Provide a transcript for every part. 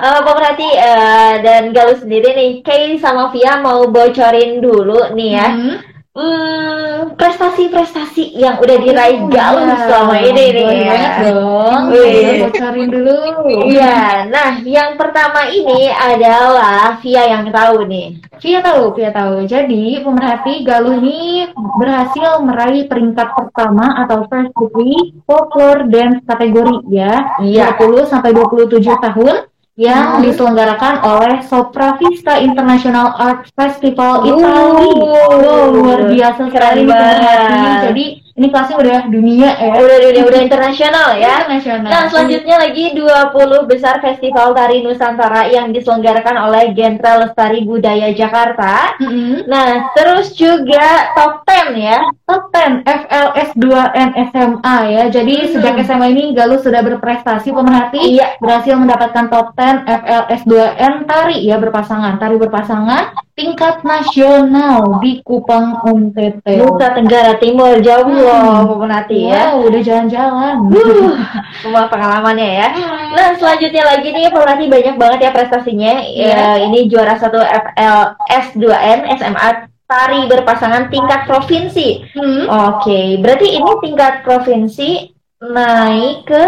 uh, pemerhati uh, dan Galuh sendiri nih, Kay sama Via mau bocorin dulu nih ya. Hmm. Hmm, prestasi-prestasi yang udah diraih oh, Galuh ya. selama ini nih. Banyak dong. Wih. Bocorin dulu. Iya. Nah, yang pertama ini adalah Via yang tahu nih. Via tahu, Via tahu. Jadi, pemerhati Galuh ini berhasil meraih peringkat pertama atau first degree folklore dance kategori ya. Iya. 20 sampai 27 tahun yang hmm. diselenggarakan oleh Sopra Vista International Art Festival Italia. Oh, luar biasa sekali Jadi ini kelasnya udah dunia ya. Udah dunia, udah internasional ya. Internasional. Nah, selanjutnya lagi 20 besar Festival Tari Nusantara yang diselenggarakan oleh Gentra Lestari Budaya Jakarta. Mm -hmm. Nah, terus juga top 10 ya. Top 10 FLS 2N SMA ya. Jadi mm -hmm. sejak SMA ini Galuh sudah berprestasi pemerhati iya. berhasil mendapatkan top 10 FLS 2N tari ya berpasangan, tari berpasangan tingkat nasional di Kupang NTT. Nusa Tenggara Timur jauh hmm. loh Pemenati wow, ya. udah jalan-jalan. Uh, semua pengalamannya ya. Nah selanjutnya lagi nih Pemenati banyak banget ya prestasinya. Yeah. Ya, ini juara satu FLS 2N SMA tari berpasangan tingkat provinsi. Hmm. Oke, okay. berarti ini tingkat provinsi naik ke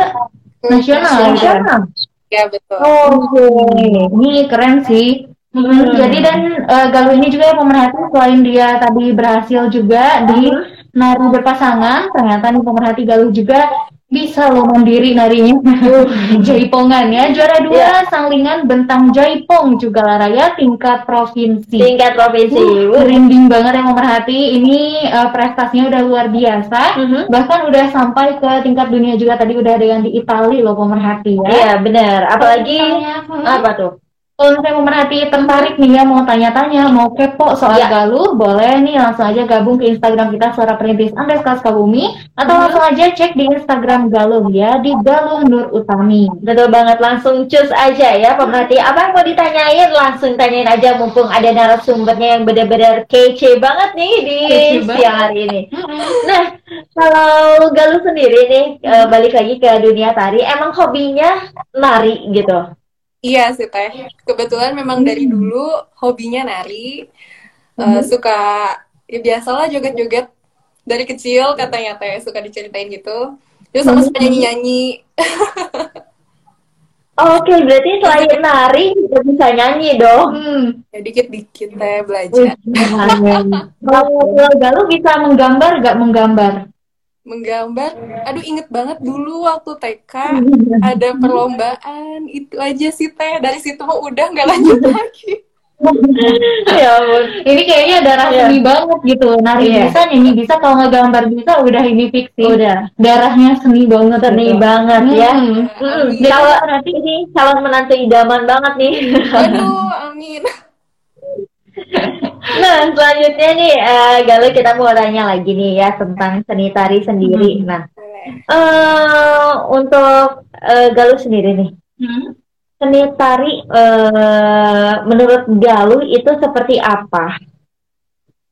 nasional. Nasional. Ya betul. Oke, okay. ini keren sih. Hmm, jadi dan uh, Galuh ini juga pemerhati selain dia tadi berhasil juga di nari berpasangan, ternyata nih pemerhati Galuh juga bisa loh mandiri narinya. Jaipongan ya juara dua yeah. sanglingan bentang jaipong juga lah raya tingkat provinsi. Tingkat provinsi. Uh, merinding banget yang pemerhati ini uh, prestasinya udah luar biasa. Mm-hmm. -huh. bahkan udah sampai ke tingkat dunia juga tadi udah ada yang di Italia loh pemerhati ya. Iya yeah, benar. Apalagi apa tuh kalau saya pemerhati tertarik nih ya mau tanya-tanya, mau kepo soal ya. Galuh, boleh nih langsung aja gabung ke Instagram kita Suara Perintis underscore Kabumi atau hmm. langsung aja cek di Instagram Galuh ya di Galuh Nur Utami. Betul banget, langsung cus aja ya pemerhati. Apa yang mau ditanyain langsung tanyain aja mumpung ada narasumbernya yang benar-benar kece banget nih di siang hari ini. nah, kalau Galuh sendiri nih hmm. balik lagi ke dunia tari, emang hobinya nari gitu? Iya sih teh. Kebetulan memang dari hmm. dulu hobinya nari, uh, suka ya biasalah joget-joget dari kecil katanya teh suka diceritain gitu. Terus sama suka nyanyi-nyanyi. Oke, okay, berarti selain nari juga bisa nyanyi dong. Hmm. Ya dikit-dikit teh belajar. Kalau Galuh bisa menggambar gak menggambar? Menggambar. Aduh inget banget dulu waktu TK ada perlombaan. Itu aja sih teh. Dari situ mah udah nggak lanjut lagi. Ya ampun. Ini kayaknya darah ya. seni banget gitu. Nari yeah. bisa nyanyi bisa. Kalau nggak gambar bisa udah ini fiksi udah. Darahnya seni banget. Seni gitu. banget ya. Hmm. Hmm. kalau nanti ini calon menantu idaman banget nih. Aduh amin selanjutnya nih uh, Galuh kita mau tanya lagi nih ya tentang seni tari sendiri. Hmm. Nah uh, untuk uh, Galuh sendiri nih hmm. seni tari uh, menurut Galuh itu seperti apa?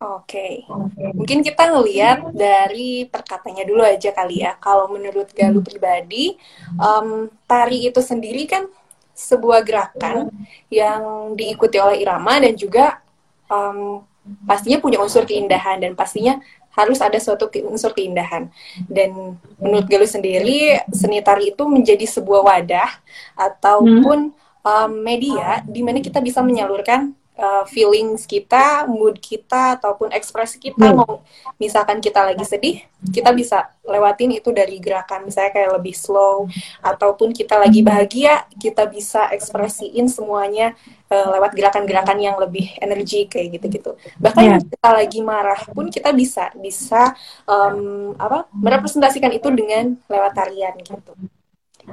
Oke, okay. mungkin kita ngelihat dari perkatanya dulu aja kali ya. Kalau menurut Galuh pribadi, um, tari itu sendiri kan sebuah gerakan yang diikuti oleh irama dan juga um, pastinya punya unsur keindahan dan pastinya harus ada suatu unsur keindahan. Dan menurut Galuh sendiri, seni tari itu menjadi sebuah wadah ataupun um, media di mana kita bisa menyalurkan uh, feelings kita, mood kita ataupun ekspresi kita hmm. mau misalkan kita lagi sedih, kita bisa lewatin itu dari gerakan misalnya kayak lebih slow ataupun kita lagi bahagia, kita bisa ekspresiin semuanya uh, lewat gerakan-gerakan yang lebih energi kayak gitu-gitu. Bahkan yeah. kita lagi marah pun kita bisa bisa um, apa merepresentasikan itu dengan lewat tarian gitu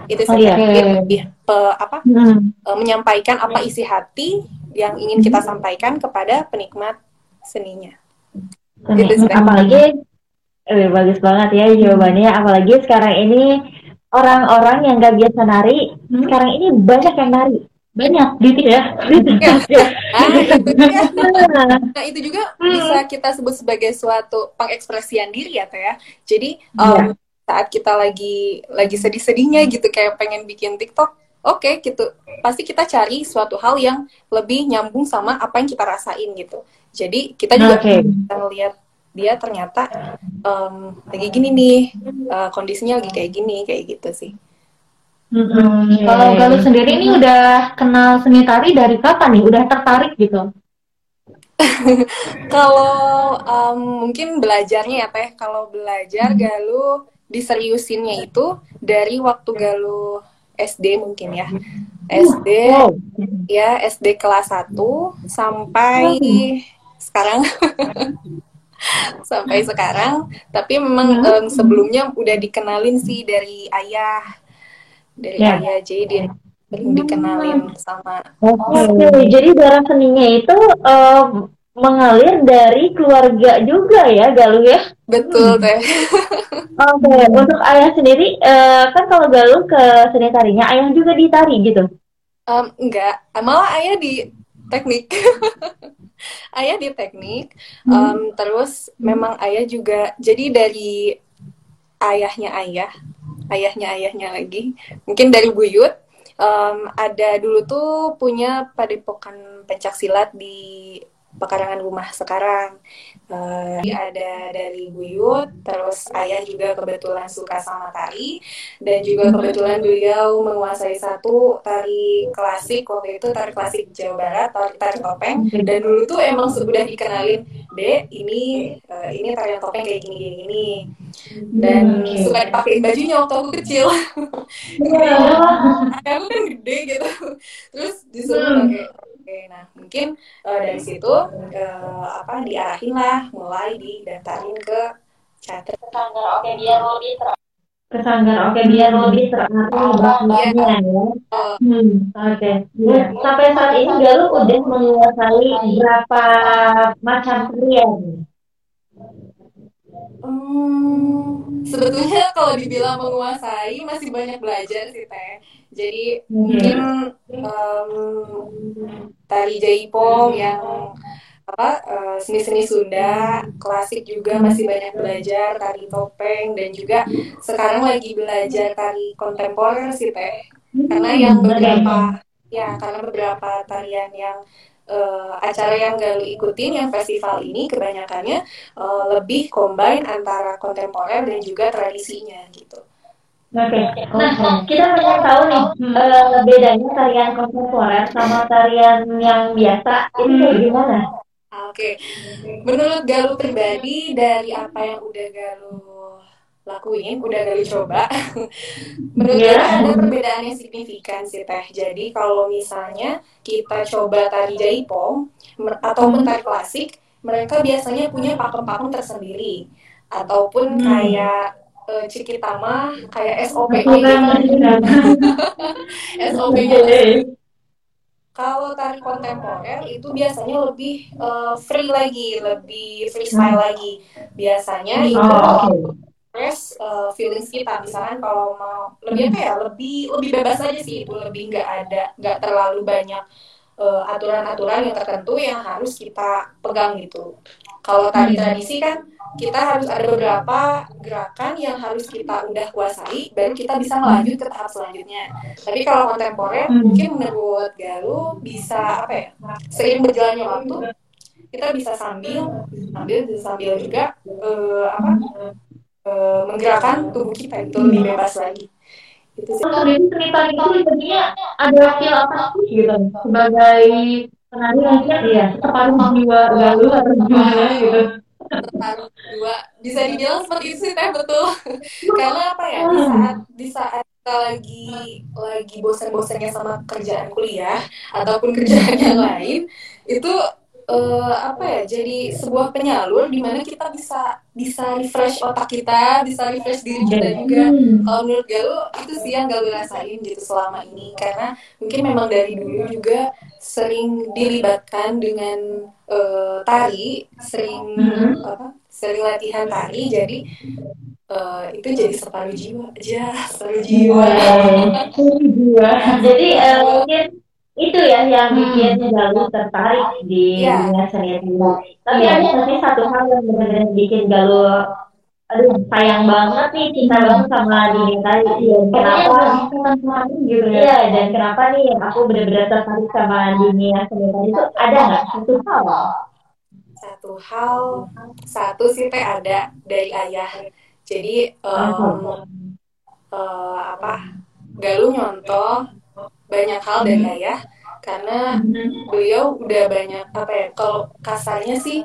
itu oh, iya. lebih pe, apa hmm. uh, menyampaikan apa isi hati yang ingin kita sampaikan kepada penikmat seninya. Gitu, apalagi eh, bagus banget ya jawabannya. Apalagi sekarang ini orang-orang yang gak biasa nari, hmm. sekarang ini banyak yang nari banyak gitu ya. ya. ah, itu dia. nah itu juga hmm. bisa kita sebut sebagai suatu pengekspresian diri ya teh ya. Jadi um, ya. Saat kita lagi lagi sedih-sedihnya gitu kayak pengen bikin TikTok oke okay, gitu. Pasti kita cari suatu hal yang lebih nyambung sama apa yang kita rasain gitu. Jadi kita juga okay. bisa melihat dia ternyata um, lagi gini nih uh, kondisinya lagi kayak gini kayak gitu sih. Hmm, kalau Galuh sendiri ini udah kenal seni tari dari kapan nih? Udah tertarik gitu? Kalau um, mungkin belajarnya ya teh. Kalau belajar Galuh diseriusinnya itu dari waktu Galuh SD mungkin ya. SD ya SD kelas 1 sampai sekarang. Sampai sekarang. Tapi memang um, sebelumnya udah dikenalin sih dari ayah dari yeah. ayah. Jadi dia belum dikenalin sama oke okay. jadi darah seninya itu um, mengalir dari keluarga juga ya Galuh ya? Betul teh. Oke okay. untuk ayah sendiri uh, kan kalau Galuh ke seni tarinya ayah juga ditari gitu? Um, enggak. Malah ayah di teknik. Ayah di teknik. Um, terus memang ayah juga jadi dari ayahnya ayah ayahnya ayahnya lagi mungkin dari buyut um, ada dulu tuh punya padepokan pencak silat di pekarangan rumah sekarang. Uh, ada dari buyut terus ayah juga kebetulan suka sama tari dan juga kebetulan beliau menguasai satu tari klasik waktu itu tari klasik Jawa Barat tari, tari topeng. Dan dulu tuh emang sudah dikenalin dek ini uh, ini tari topeng kayak gini gini, gini. dan hmm. suka dipakai bajunya waktu aku kecil. Yeah. aku kan gede gitu. Terus disuruh pakai Oke, nah mungkin uh, dari situ uh, apa diarahin lah mulai didaftarin ke catat sanggar oke biar lebih ter ke sanggar oke biar lebih teratur oh, ya. ya. Hmm, oke. Okay. Nah, sampai saat ini Galuh udah menguasai berapa macam tarian? Hmm, sebetulnya kalau dibilang menguasai masih banyak belajar sih teh. Jadi hmm. mungkin um, tari jaipong yang apa uh, seni-seni Sunda klasik juga masih banyak belajar tari topeng dan juga sekarang lagi belajar tari kontemporer sih teh. Karena yang beberapa ya karena beberapa tarian yang uh, acara yang Galuh ikutin yang festival ini kebanyakannya uh, lebih combine antara kontemporer dan juga tradisinya gitu. Oke, okay. nah kita pengen tahu nih hmm. uh, bedanya tarian kontemporer sama tarian yang biasa ini kayak hmm. gimana? Oke, okay. menurut Galuh pribadi dari apa yang udah Galuh lakuin, udah kali coba. Menurut yeah. ada perbedaan yang signifikan sih teh. Jadi kalau misalnya kita coba tari jaipong atau tari klasik, mereka biasanya punya pakem-pakem tersendiri ataupun hmm. kayak uh, Cikitama kayak SOP gitu. SOP gitu. Kalau tari kontemporer itu biasanya lebih uh, free lagi, lebih freestyle lagi. Biasanya itu oh, express uh, feelings kita. Misalkan kalau mau lebih apa ya? Lebih lebih bebas aja sih itu lebih nggak ada nggak terlalu banyak uh, aturan-aturan yang tertentu yang harus kita pegang gitu kalau tadi hmm. tradisi kan kita harus ada beberapa gerakan yang harus kita udah kuasai baru kita bisa melanjut ke tahap selanjutnya tapi kalau kontemporer hmm. mungkin menurut Galuh bisa apa ya seiring berjalannya waktu kita bisa sambil sambil sambil juga uh, apa uh, menggerakkan tubuh kita itu lebih bebas lagi. Itu sih. Kalau dari cerita itu sebenarnya ada skill apa sih gitu sebagai penari mungkin ya terparu jiwa galuh atau gimana gitu. Terparuh jiwa bisa dibilang seperti itu sih teh betul. Karena apa ya di saat di saat kita lagi lagi bosan-bosannya sama kerjaan kuliah ataupun kerjaan yang lain itu uh, apa ya jadi sebuah penyalur di mana kita bisa bisa refresh otak kita bisa refresh diri kita juga. Kalau menurut Galuh itu sih yang Galuh rasain gitu selama ini. Karena mungkin memang dari dulu juga sering dilibatkan dengan uh, tari sering hmm. apa sering latihan tari jadi Uh, itu jadi separuh jiwa aja separuh jiwa. Jadi uh, mungkin itu ya yang hmm. bikin hmm. Galuh tertarik di yeah. dunia seni Tapi yeah. ada tapi satu hal yang benar-benar bikin Galuh aduh sayang banget nih cinta banget sama diri tadi ya, kenapa gitu ya iya dan kenapa nih yang aku benar-benar tertarik sama dunia seni tadi itu ada nggak? Satu hal. Satu hal satu sih teh ada dari ayah. Jadi um, uh, apa Galuh nyontoh banyak hal dari ayah karena mm-hmm. beliau udah banyak apa ya kalau kasarnya sih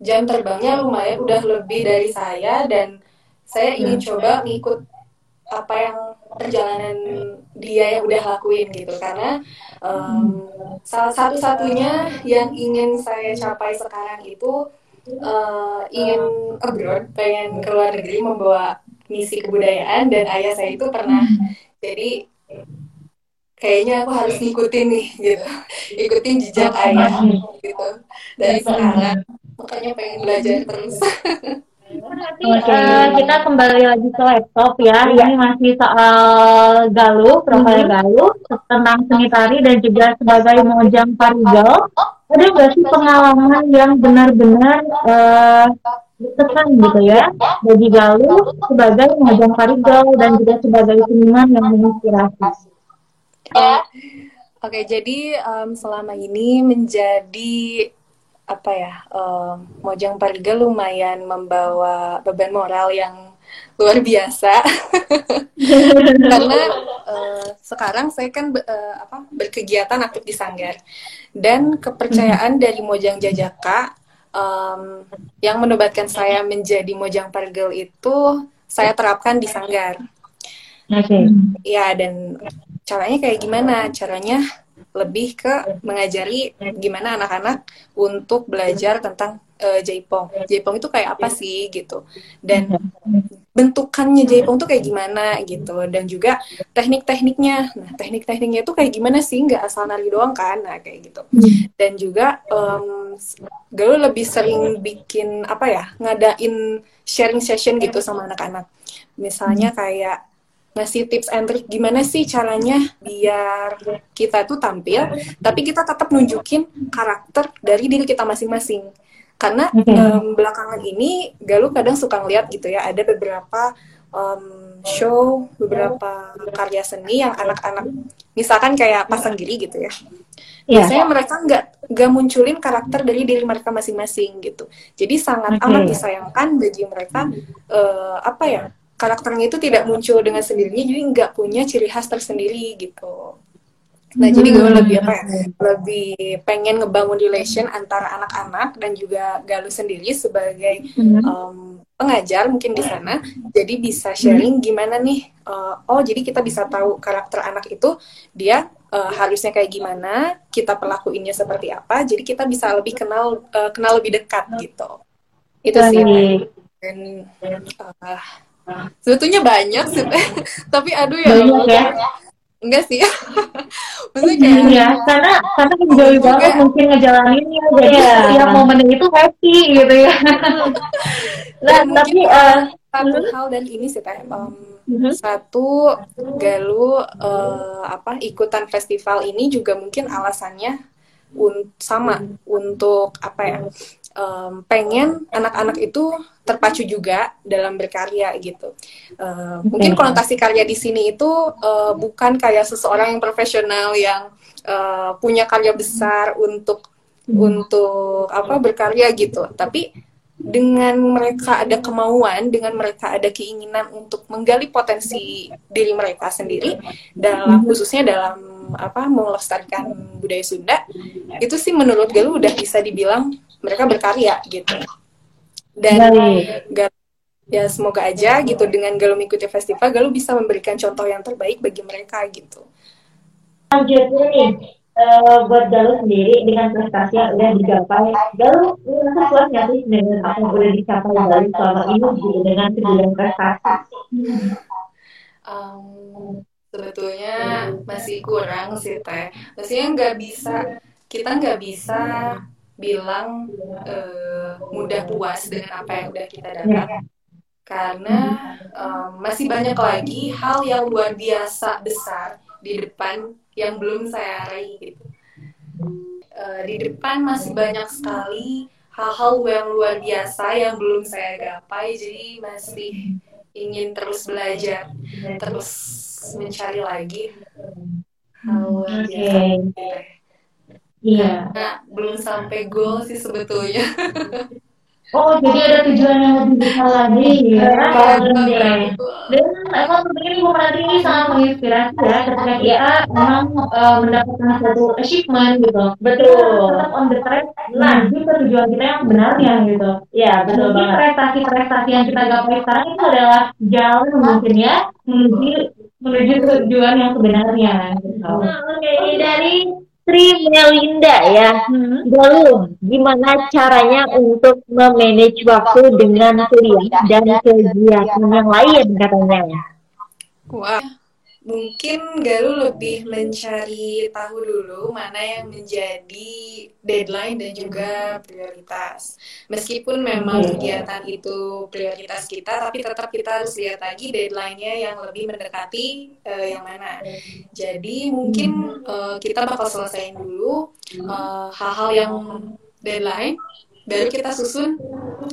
jam terbangnya lumayan udah lebih dari saya dan saya ingin hmm. coba ngikut apa yang perjalanan dia yang udah lakuin gitu karena um, salah satu-satunya yang ingin saya capai sekarang itu uh, ingin abroad pengen ke luar negeri membawa misi kebudayaan dan ayah saya itu pernah jadi kayaknya aku harus ngikutin nih gitu ikutin jejak ayah gitu dari sekarang makanya pengen belajar terus Oke, uh, kita kembali lagi ke laptop ya. Ini masih soal Galuh, profil mm-hmm. Galuh tentang seni tari dan juga sebagai mojang parigal. Ada nggak sih pengalaman yang benar-benar uh, berkesan gitu ya bagi Galuh sebagai mojang parigal dan juga sebagai seniman yang menginspirasi? Ya. Oke, okay, jadi um, selama ini menjadi apa ya um, Mojang Pariga lumayan membawa beban moral yang luar biasa karena uh, sekarang saya kan uh, apa berkegiatan aktif di sanggar dan kepercayaan hmm. dari Mojang Jajaka um, yang menobatkan saya menjadi Mojang Parigel itu saya terapkan di sanggar. Oke. Okay. Ya dan caranya kayak gimana? Caranya lebih ke mengajari gimana anak-anak untuk belajar tentang uh, jaipong. Jaipong itu kayak apa sih gitu. Dan bentukannya jaipong itu kayak gimana gitu. Dan juga teknik-tekniknya. Nah, teknik-tekniknya itu kayak gimana sih? Nggak asal nari doang kan? Nah, kayak gitu. Dan juga um, Galuh lebih sering bikin apa ya? Ngadain sharing session gitu sama anak-anak. Misalnya kayak ngasih tips and trick gimana sih caranya biar kita tuh tampil tapi kita tetap nunjukin karakter dari diri kita masing-masing karena um, belakangan ini Galuh kadang suka ngeliat gitu ya ada beberapa um, show beberapa karya seni yang anak-anak misalkan kayak pasang giri gitu ya yeah. biasanya mereka nggak nggak munculin karakter dari diri mereka masing-masing gitu jadi sangat okay. amat disayangkan bagi mereka uh, apa ya karakternya itu tidak muncul dengan sendirinya jadi nggak punya ciri khas tersendiri gitu nah hmm. jadi gue lebih apa ya lebih pengen ngebangun relation antara anak-anak dan juga Galuh sendiri sebagai hmm. um, pengajar mungkin di sana jadi bisa sharing hmm. gimana nih uh, oh jadi kita bisa tahu karakter anak itu dia uh, harusnya kayak gimana kita perlakuinnya seperti apa jadi kita bisa lebih kenal uh, kenal lebih dekat gitu itu sih dan uh, sebetulnya banyak sih tapi aduh ya banyak ya? enggak sih. Maksudnya kayak iya karena karena enjoy banget mungkin ngejalaninnya jadi ya. setiap momennya itu happy gitu ya. Nah tapi uh, satu hal dan ini sih teh um, mm-hmm. satu galu uh, apa ikutan festival ini juga mungkin alasannya un sama untuk apa ya um, pengen anak-anak itu terpacu juga dalam berkarya gitu. Uh, mungkin konotasi karya di sini itu uh, bukan kayak seseorang yang profesional yang uh, punya karya besar untuk hmm. untuk apa berkarya gitu, tapi dengan mereka ada kemauan, dengan mereka ada keinginan untuk menggali potensi diri mereka sendiri dalam hmm. khususnya dalam apa melestarikan budaya Sunda, itu sih menurut Galuh udah bisa dibilang mereka berkarya gitu. Dan Galuh ya semoga aja gitu dengan Galuh mengikuti festival Galuh bisa memberikan contoh yang terbaik bagi mereka gitu. Lanjutnya nih uh, buat Galuh sendiri dengan prestasi yang udah dicapai Galuh merasa puas nggak sih dengan apa yang udah dicapai Galuh selama ini gitu dengan segala prestasi? Um, sebetulnya masih kurang sih teh. Maksudnya nggak bisa kita nggak bisa bilang uh, mudah puas dengan apa yang udah kita dapat. Karena um, masih banyak lagi hal yang luar biasa besar di depan yang belum saya raih gitu. Uh, di depan masih banyak sekali hal-hal yang luar biasa yang belum saya gapai jadi masih ingin terus belajar terus mencari lagi hal luar biasa Iya. Nah, belum sampai goal sih sebetulnya. Oh, jadi ada tujuan yang lebih besar lagi ya. ya Dan emang sebenarnya Ibu Melati ini sangat menginspirasi ya ketika kita memang uh, mendapatkan satu achievement gitu. Betul. Tetap on the track nah ke tujuan kita yang sebenarnya gitu. Iya, betul Mungkin banget. prestasi-prestasi yang kita gapai sekarang itu adalah jalan mungkin ya menuju menuju tujuan yang sebenarnya gitu. Nah, oke ini dari Sri Melinda ya. Hmm. Lalu, gimana caranya untuk memanage waktu dengan kuliah dan kegiatan yang lain katanya? Wah, mungkin Galuh lebih mencari tahu dulu mana yang menjadi deadline dan juga prioritas. Meskipun memang kegiatan itu prioritas kita, tapi tetap kita harus lihat lagi deadline-nya yang lebih mendekati uh, yang mana. Jadi mungkin uh, kita bakal selesaiin dulu hal-hal uh, yang deadline, baru kita susun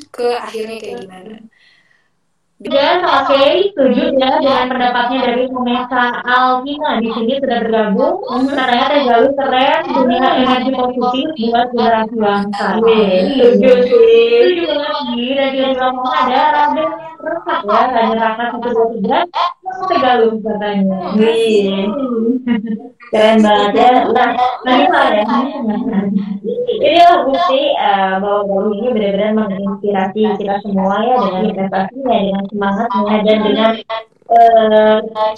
ke akhirnya kayak gimana. Dan oke, okay, setuju ya dengan pendapatnya dari Vanessa Alvina di sini sudah bergabung. Katanya Teh Galuh keren, punya energi positif buat generasi bangsa. Setuju sih. Setuju sih. Dan juga mau ada Raden Rekat ya, Raden Rekat satu dua tiga. Teh Galuh katanya. Keren banget ya. Nah, nah ya. Ini lah bukti bahwa Galuh ini benar-benar menginspirasi kita semua ya dengan prestasinya, dengan semangatnya dan dengan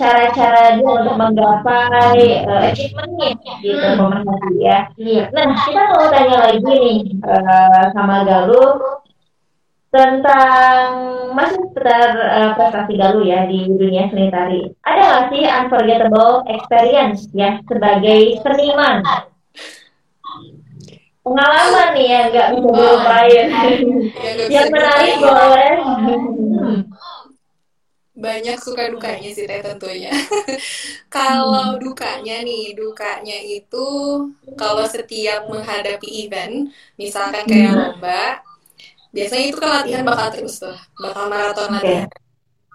cara-cara uh, dia untuk menggapai uh, achievementnya gitu pemerhati ya. Nah kita mau tanya lagi nih uh, sama Galuh tentang masih seputar uh, prestasi Galuh ya di dunia seni tari. Ada nggak sih unforgettable experience ya sebagai seniman? Pengalaman nih ya nggak bisa dilupain. yang menarik boleh banyak suka dukanya sih teh tentunya. kalau dukanya nih, dukanya itu kalau setiap menghadapi event, misalkan kayak lomba, biasanya itu kan latihan bakal terus tuh, bakal maraton latihan.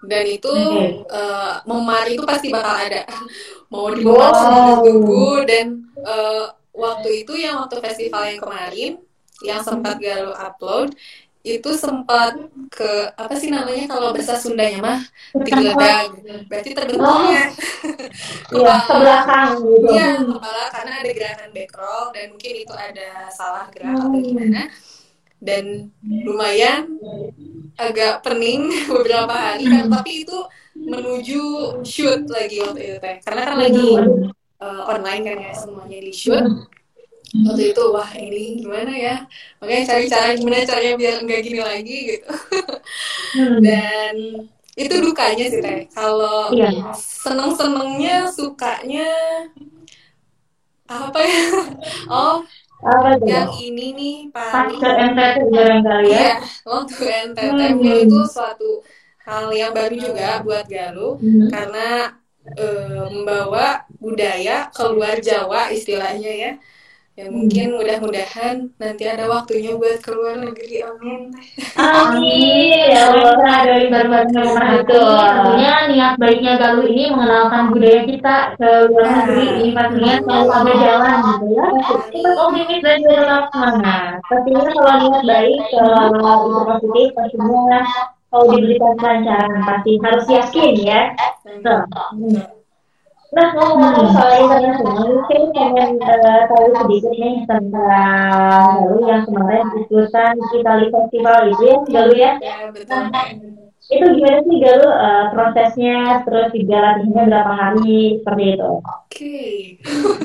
Dan itu uh, memar itu pasti bakal ada. Mau di bawah wow. tunggu dan uh, waktu itu yang waktu festival yang kemarin yang sempat Galuh upload itu sempat ke apa sih namanya kalau bahasa Sundanya mah? Digeledag berarti terbentuknya. Ya, ke belakang gitu. Ya kepala karena ada gerakan backroll dan mungkin itu ada salah gerak atau gimana dan lumayan agak pening beberapa hari kan. Tapi itu menuju shoot lagi waktu itu teh. Karena kan lagi uh, online kan ya semuanya di shoot. Waktu itu wah ini gimana ya? Makanya cari cara gimana caranya biar nggak gini lagi gitu. Dan itu dukanya sih teh. Kalau Iya. seneng senengnya sukanya apa ya? Oh Apa yang ini nih paling ke NTT barangkali ya. iya waktu NTT itu suatu hal yang baru juga buat Galuh Hmm. karena eh, membawa budaya keluar Jawa istilahnya ya ya mungkin mudah-mudahan nanti ada waktunya buat keluar negeri amin Amin. Ya Allah, dari baru-baru pemerhati. Betul. Tentunya niat baiknya Galuh ini mengenalkan budaya kita ke luar negeri. Ini pastinya selalu ada jalan gitu ya. Tetap optimis dan tetap semangat. Pastinya kalau niat baik, kalau itu positif, pastinya kalau diberikan kelancaran pasti harus yakin ya. Tuh. Nah, ngomong-ngomong soal internasional, mungkin pengen uh, tahu sedikit nih tentang Galuh yang kemarin ikutan Itali Festival itu ya, Galuh ya. ya betul Itu gimana sih Galuh uh, prosesnya, terus juga latihannya berapa hari, seperti itu? Oke.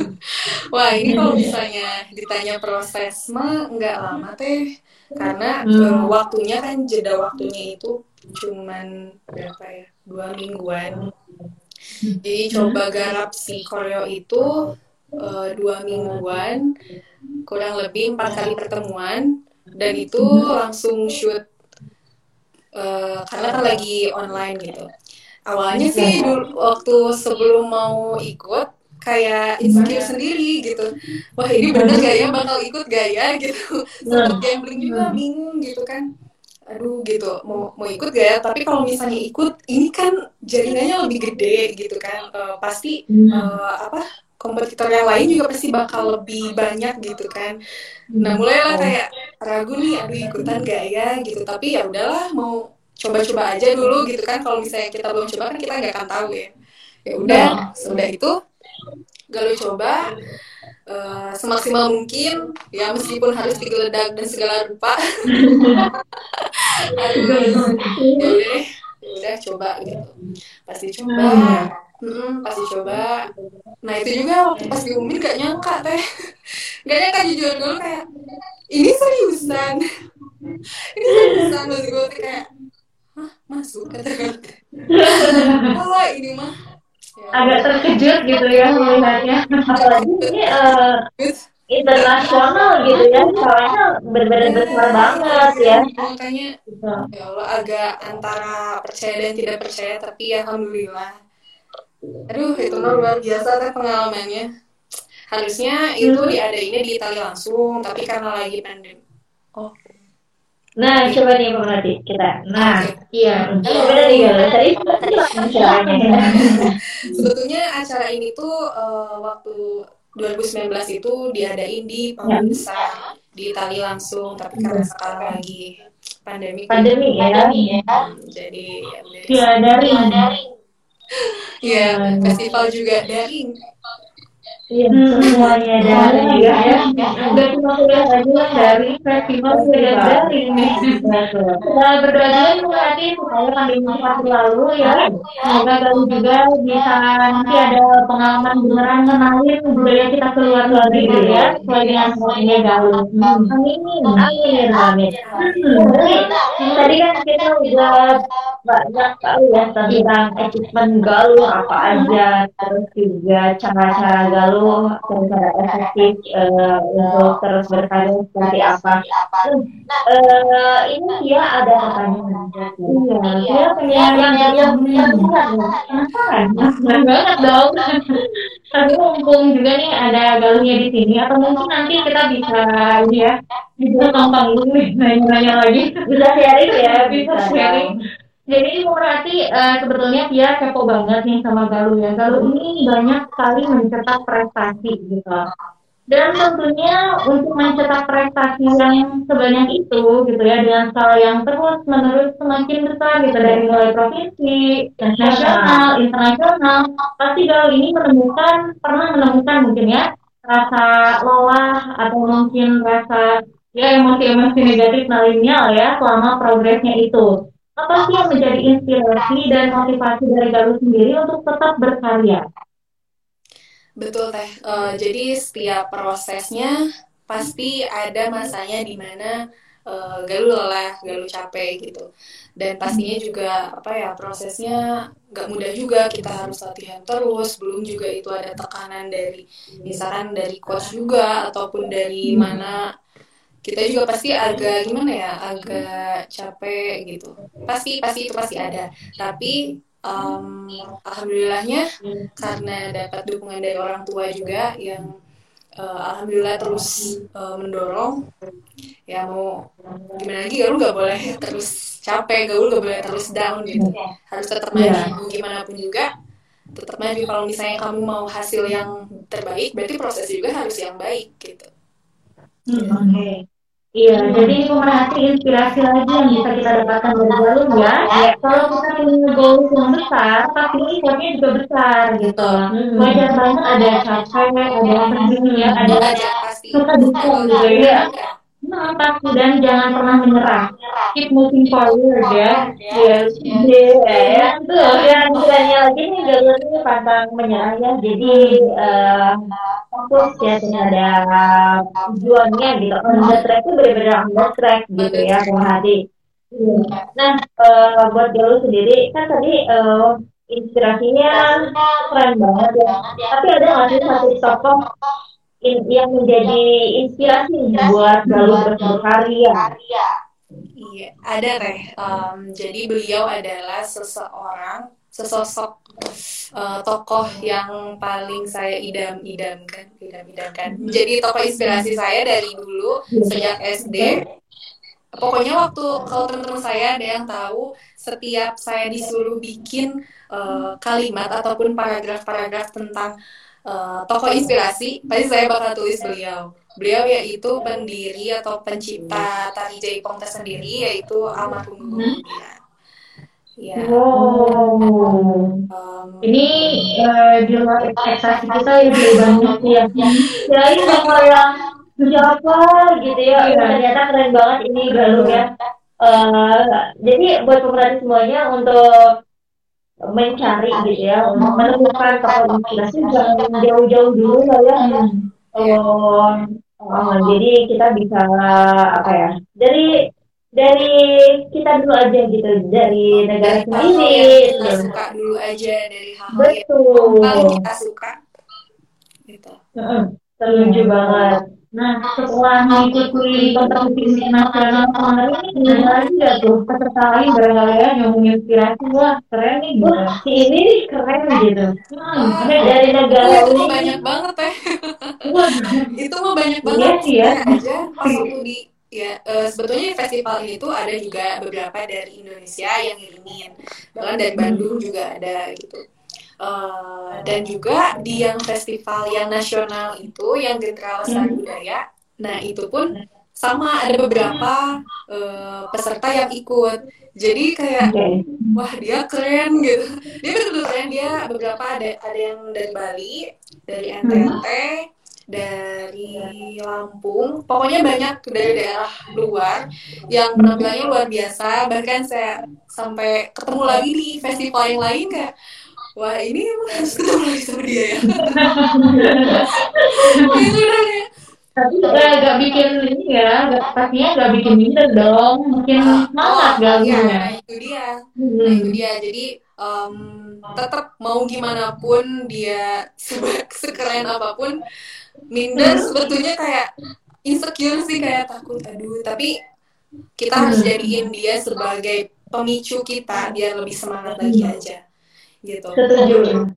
Wah, ini kalau misalnya ditanya proses mah nggak lama teh. Karena eh, waktunya kan jeda waktunya itu cuman berapa ya? Dua mingguan. Jadi coba garap si koreo itu eh, dua mingguan, kurang lebih empat kali pertemuan, dan itu langsung shoot eh, karena kan lagi online gitu. Awalnya sih dulu waktu sebelum mau ikut kayak insecure sendiri gitu. Wah ini bener gak ya bakal ikut gak ya gitu. Sempet gambling juga bingung gitu kan aduh gitu mau mau ikut gak ya tapi kalau misalnya ikut ini kan jaringannya lebih gede gitu kan uh, pasti uh, apa kompetitor yang lain juga pasti bakal lebih banyak gitu kan. Nah mulailah kayak ragu nih, aduh ikutan gak ya gitu. Tapi ya udahlah mau coba-coba aja dulu gitu kan. Kalau misalnya kita belum coba kan kita nggak akan tahu ya. Ya udah, sudah itu galuh coba uh, semaksimal mungkin ya meskipun harus digeledak dan segala rupa. aduh, ya udah, ya udah coba gitu. Pasti coba. Hmm, pasti coba. Nah itu juga waktu pas diumumin gak nyangka teh, gak nyangka jujur dulu kayak ini seriusan, ini seriusan terus gue kayak, hah masuk kata kata. Oh ini mah ya. Agak terkejut gitu ya melihatnya, apalagi ini uh, internasional gitu ya. Soalnya benar-benar besar banget ya. Makanya ya Allah agak antara percaya dan tidak percaya tapi ya alhamdulillah. Aduh itu luar biasa teh pengalamannya. Harusnya itu hmm. diadainnya di Italia langsung tapi karena lagi pandemi. Oh Nah, coba nih pemerhati kita. Nah, iya. Oh, beda nih ya. Tadi Sebetulnya acara ini tuh uh, waktu 2019 itu diadain di panggung ya. besar di Italia langsung, tapi karena sekarang lagi pandemi. Pandemi ya. Pandemi ya. Jadi ya. Ya, dari dari Iya, festival juga daring. Iya, semuanya daring ya. Udah cuma kuliah aja dari festival sudah daring nih. Setelah berdoa berarti supaya pandemi cepat berlalu ya. Semoga juga bisa nanti ada pengalaman beneran kenalin budaya kita keluar negeri gitu ya. Sesuai dengan semuanya galuh. Amin, amin, amin. Tadi kan kita udah banyak tahu ya tentang equipment galuh apa aja, terus juga cara-cara galuh cara efektif uh, untuk terus berkarya seperti apa. Uh, ini dia ada pertanyaan. Iya, dia pengen yang yang penasaran banget dong. Tapi mumpung juga nih ada galuhnya di sini, atau mungkin nanti kita bisa ya, bisa nonton dulu nih, nanya-nanya lagi. Bisa sharing ya, bisa sharing. Jadi berarti uh, sebetulnya dia kepo banget nih sama Galuh ya. Galuh ini banyak sekali mencetak prestasi gitu. Dan tentunya untuk mencetak prestasi yang sebanyak itu gitu ya dengan skala yang terus menerus semakin besar gitu dari mulai provinsi, nasional, internasional, pasti Galuh ini menemukan pernah menemukan mungkin ya rasa lelah atau mungkin rasa ya emosi-emosi negatif lainnya ya selama progresnya itu apa sih yang menjadi inspirasi dan motivasi dari Galuh sendiri untuk tetap berkarya? Betul teh. Uh, jadi setiap prosesnya pasti ada masanya di mana uh, Galuh lelah, Galuh capek gitu. Dan pastinya juga apa ya prosesnya nggak mudah juga. Kita harus latihan terus. Belum juga itu ada tekanan dari misalkan dari coach juga ataupun dari mana kita juga pasti agak gimana ya? Agak capek gitu. Pasti pasti itu pasti ada. Tapi um, alhamdulillahnya karena dapat dukungan dari orang tua juga yang uh, alhamdulillah terus uh, mendorong. Ya mau gimana lagi lu nggak boleh terus capek gaul nggak boleh terus down gitu. Harus tetap maju yeah. gimana pun juga tetap maju. Kalau misalnya kamu mau hasil yang terbaik berarti proses juga harus yang baik gitu Hmm, Oke. Okay. Iya, hmm. jadi pemerhati inspirasi lagi yang bisa kita dapatkan dari jalur ya. Kalau kita punya goals yang besar, tapi effortnya juga besar gitu. Hmm. Wajar banget ada capek, ada sedih ya, ada suka duka gitu ya. Pasti dan jangan pernah menyerah. Keep moving forward ya. Yes, yeah. Betul. Yang istilahnya lagi nih jalur ini pantang menyerah ya. Jadi uh, fokus ya ada tujuannya gitu. On the track itu benar-benar on the track gitu ya, hati. Nah, uh, buat jalur sendiri kan tadi uh, inspirasinya keren banget ya. Tapi ada nggak sih satu tokoh in, yang menjadi inspirasi buat Galuh berkarya? Iya, ada teh. Um, jadi beliau adalah seseorang, sesosok uh, tokoh yang paling saya idam-idamkan, idam-idamkan. Jadi tokoh inspirasi saya dari dulu sejak SD. Pokoknya waktu kalau teman-teman saya ada yang tahu, setiap saya disuruh bikin uh, kalimat ataupun paragraf-paragraf tentang uh, tokoh inspirasi, pasti saya bakal tulis beliau. Beliau yaitu pendiri atau pencipta tari jaipong tersendiri yaitu almarhum Guru hmm. Ya. Wow. Um, ini uh, di luar ekspektasi kita ya lebih banyak ya. Ya ini yang siapa gitu ya. ya. Ternyata keren banget ini Galuh ya. Uh, jadi buat pemerhati semuanya untuk mencari gitu ya, menemukan tokoh inspirasi jangan jauh-jauh dulu lah ya. Hmm Oh, oh, jadi kita bisa apa ya? Dari dari kita dulu aja gitu, dari negara sendiri. Kita gitu. suka dulu aja dari hal-hal yang kita suka. Gitu. Setuju banget. Nah, setelah mengikuti kompetisi nasional kemarin ini lagi ya tuh peserta lain barangkali ya yang menginspirasi wah keren nih gitu. si ini nih keren gitu. Hmm, dari negara ini banyak banget ya. itu mah banyak banget. Iya sih ya. aja pas di ya uh, sebetulnya festival ini tuh ada juga beberapa dari Indonesia yang ngirimin bahkan dari Bandung juga ada gitu Uh, dan juga di yang festival yang nasional itu yang Gentra Lestari hmm. Budaya, nah itu pun sama ada beberapa uh, peserta yang ikut. Jadi kayak wah dia keren gitu. Dia betul-betul keren dia beberapa ada ada yang dari Bali, dari NTT, dari Lampung, pokoknya banyak dari daerah luar yang penampilannya luar biasa. Bahkan saya sampai ketemu lagi di festival yang lain kayak wah ini emang harus ketemu lagi sama dia ya itu udah ya. Tapi gak bikin ini ya gak, pastinya gak bikin minder dong mungkin ah, semangat oh, gak ya, nah itu dia. Hmm. nah itu dia. Jadi um, tetap mau gimana pun dia sekeren apa pun minder hmm. sebetulnya kayak insecure sih kayak takut aduh. Tapi kita harus hmm. jadiin dia sebagai pemicu kita biar lebih semangat lagi aja gitu. Setuju.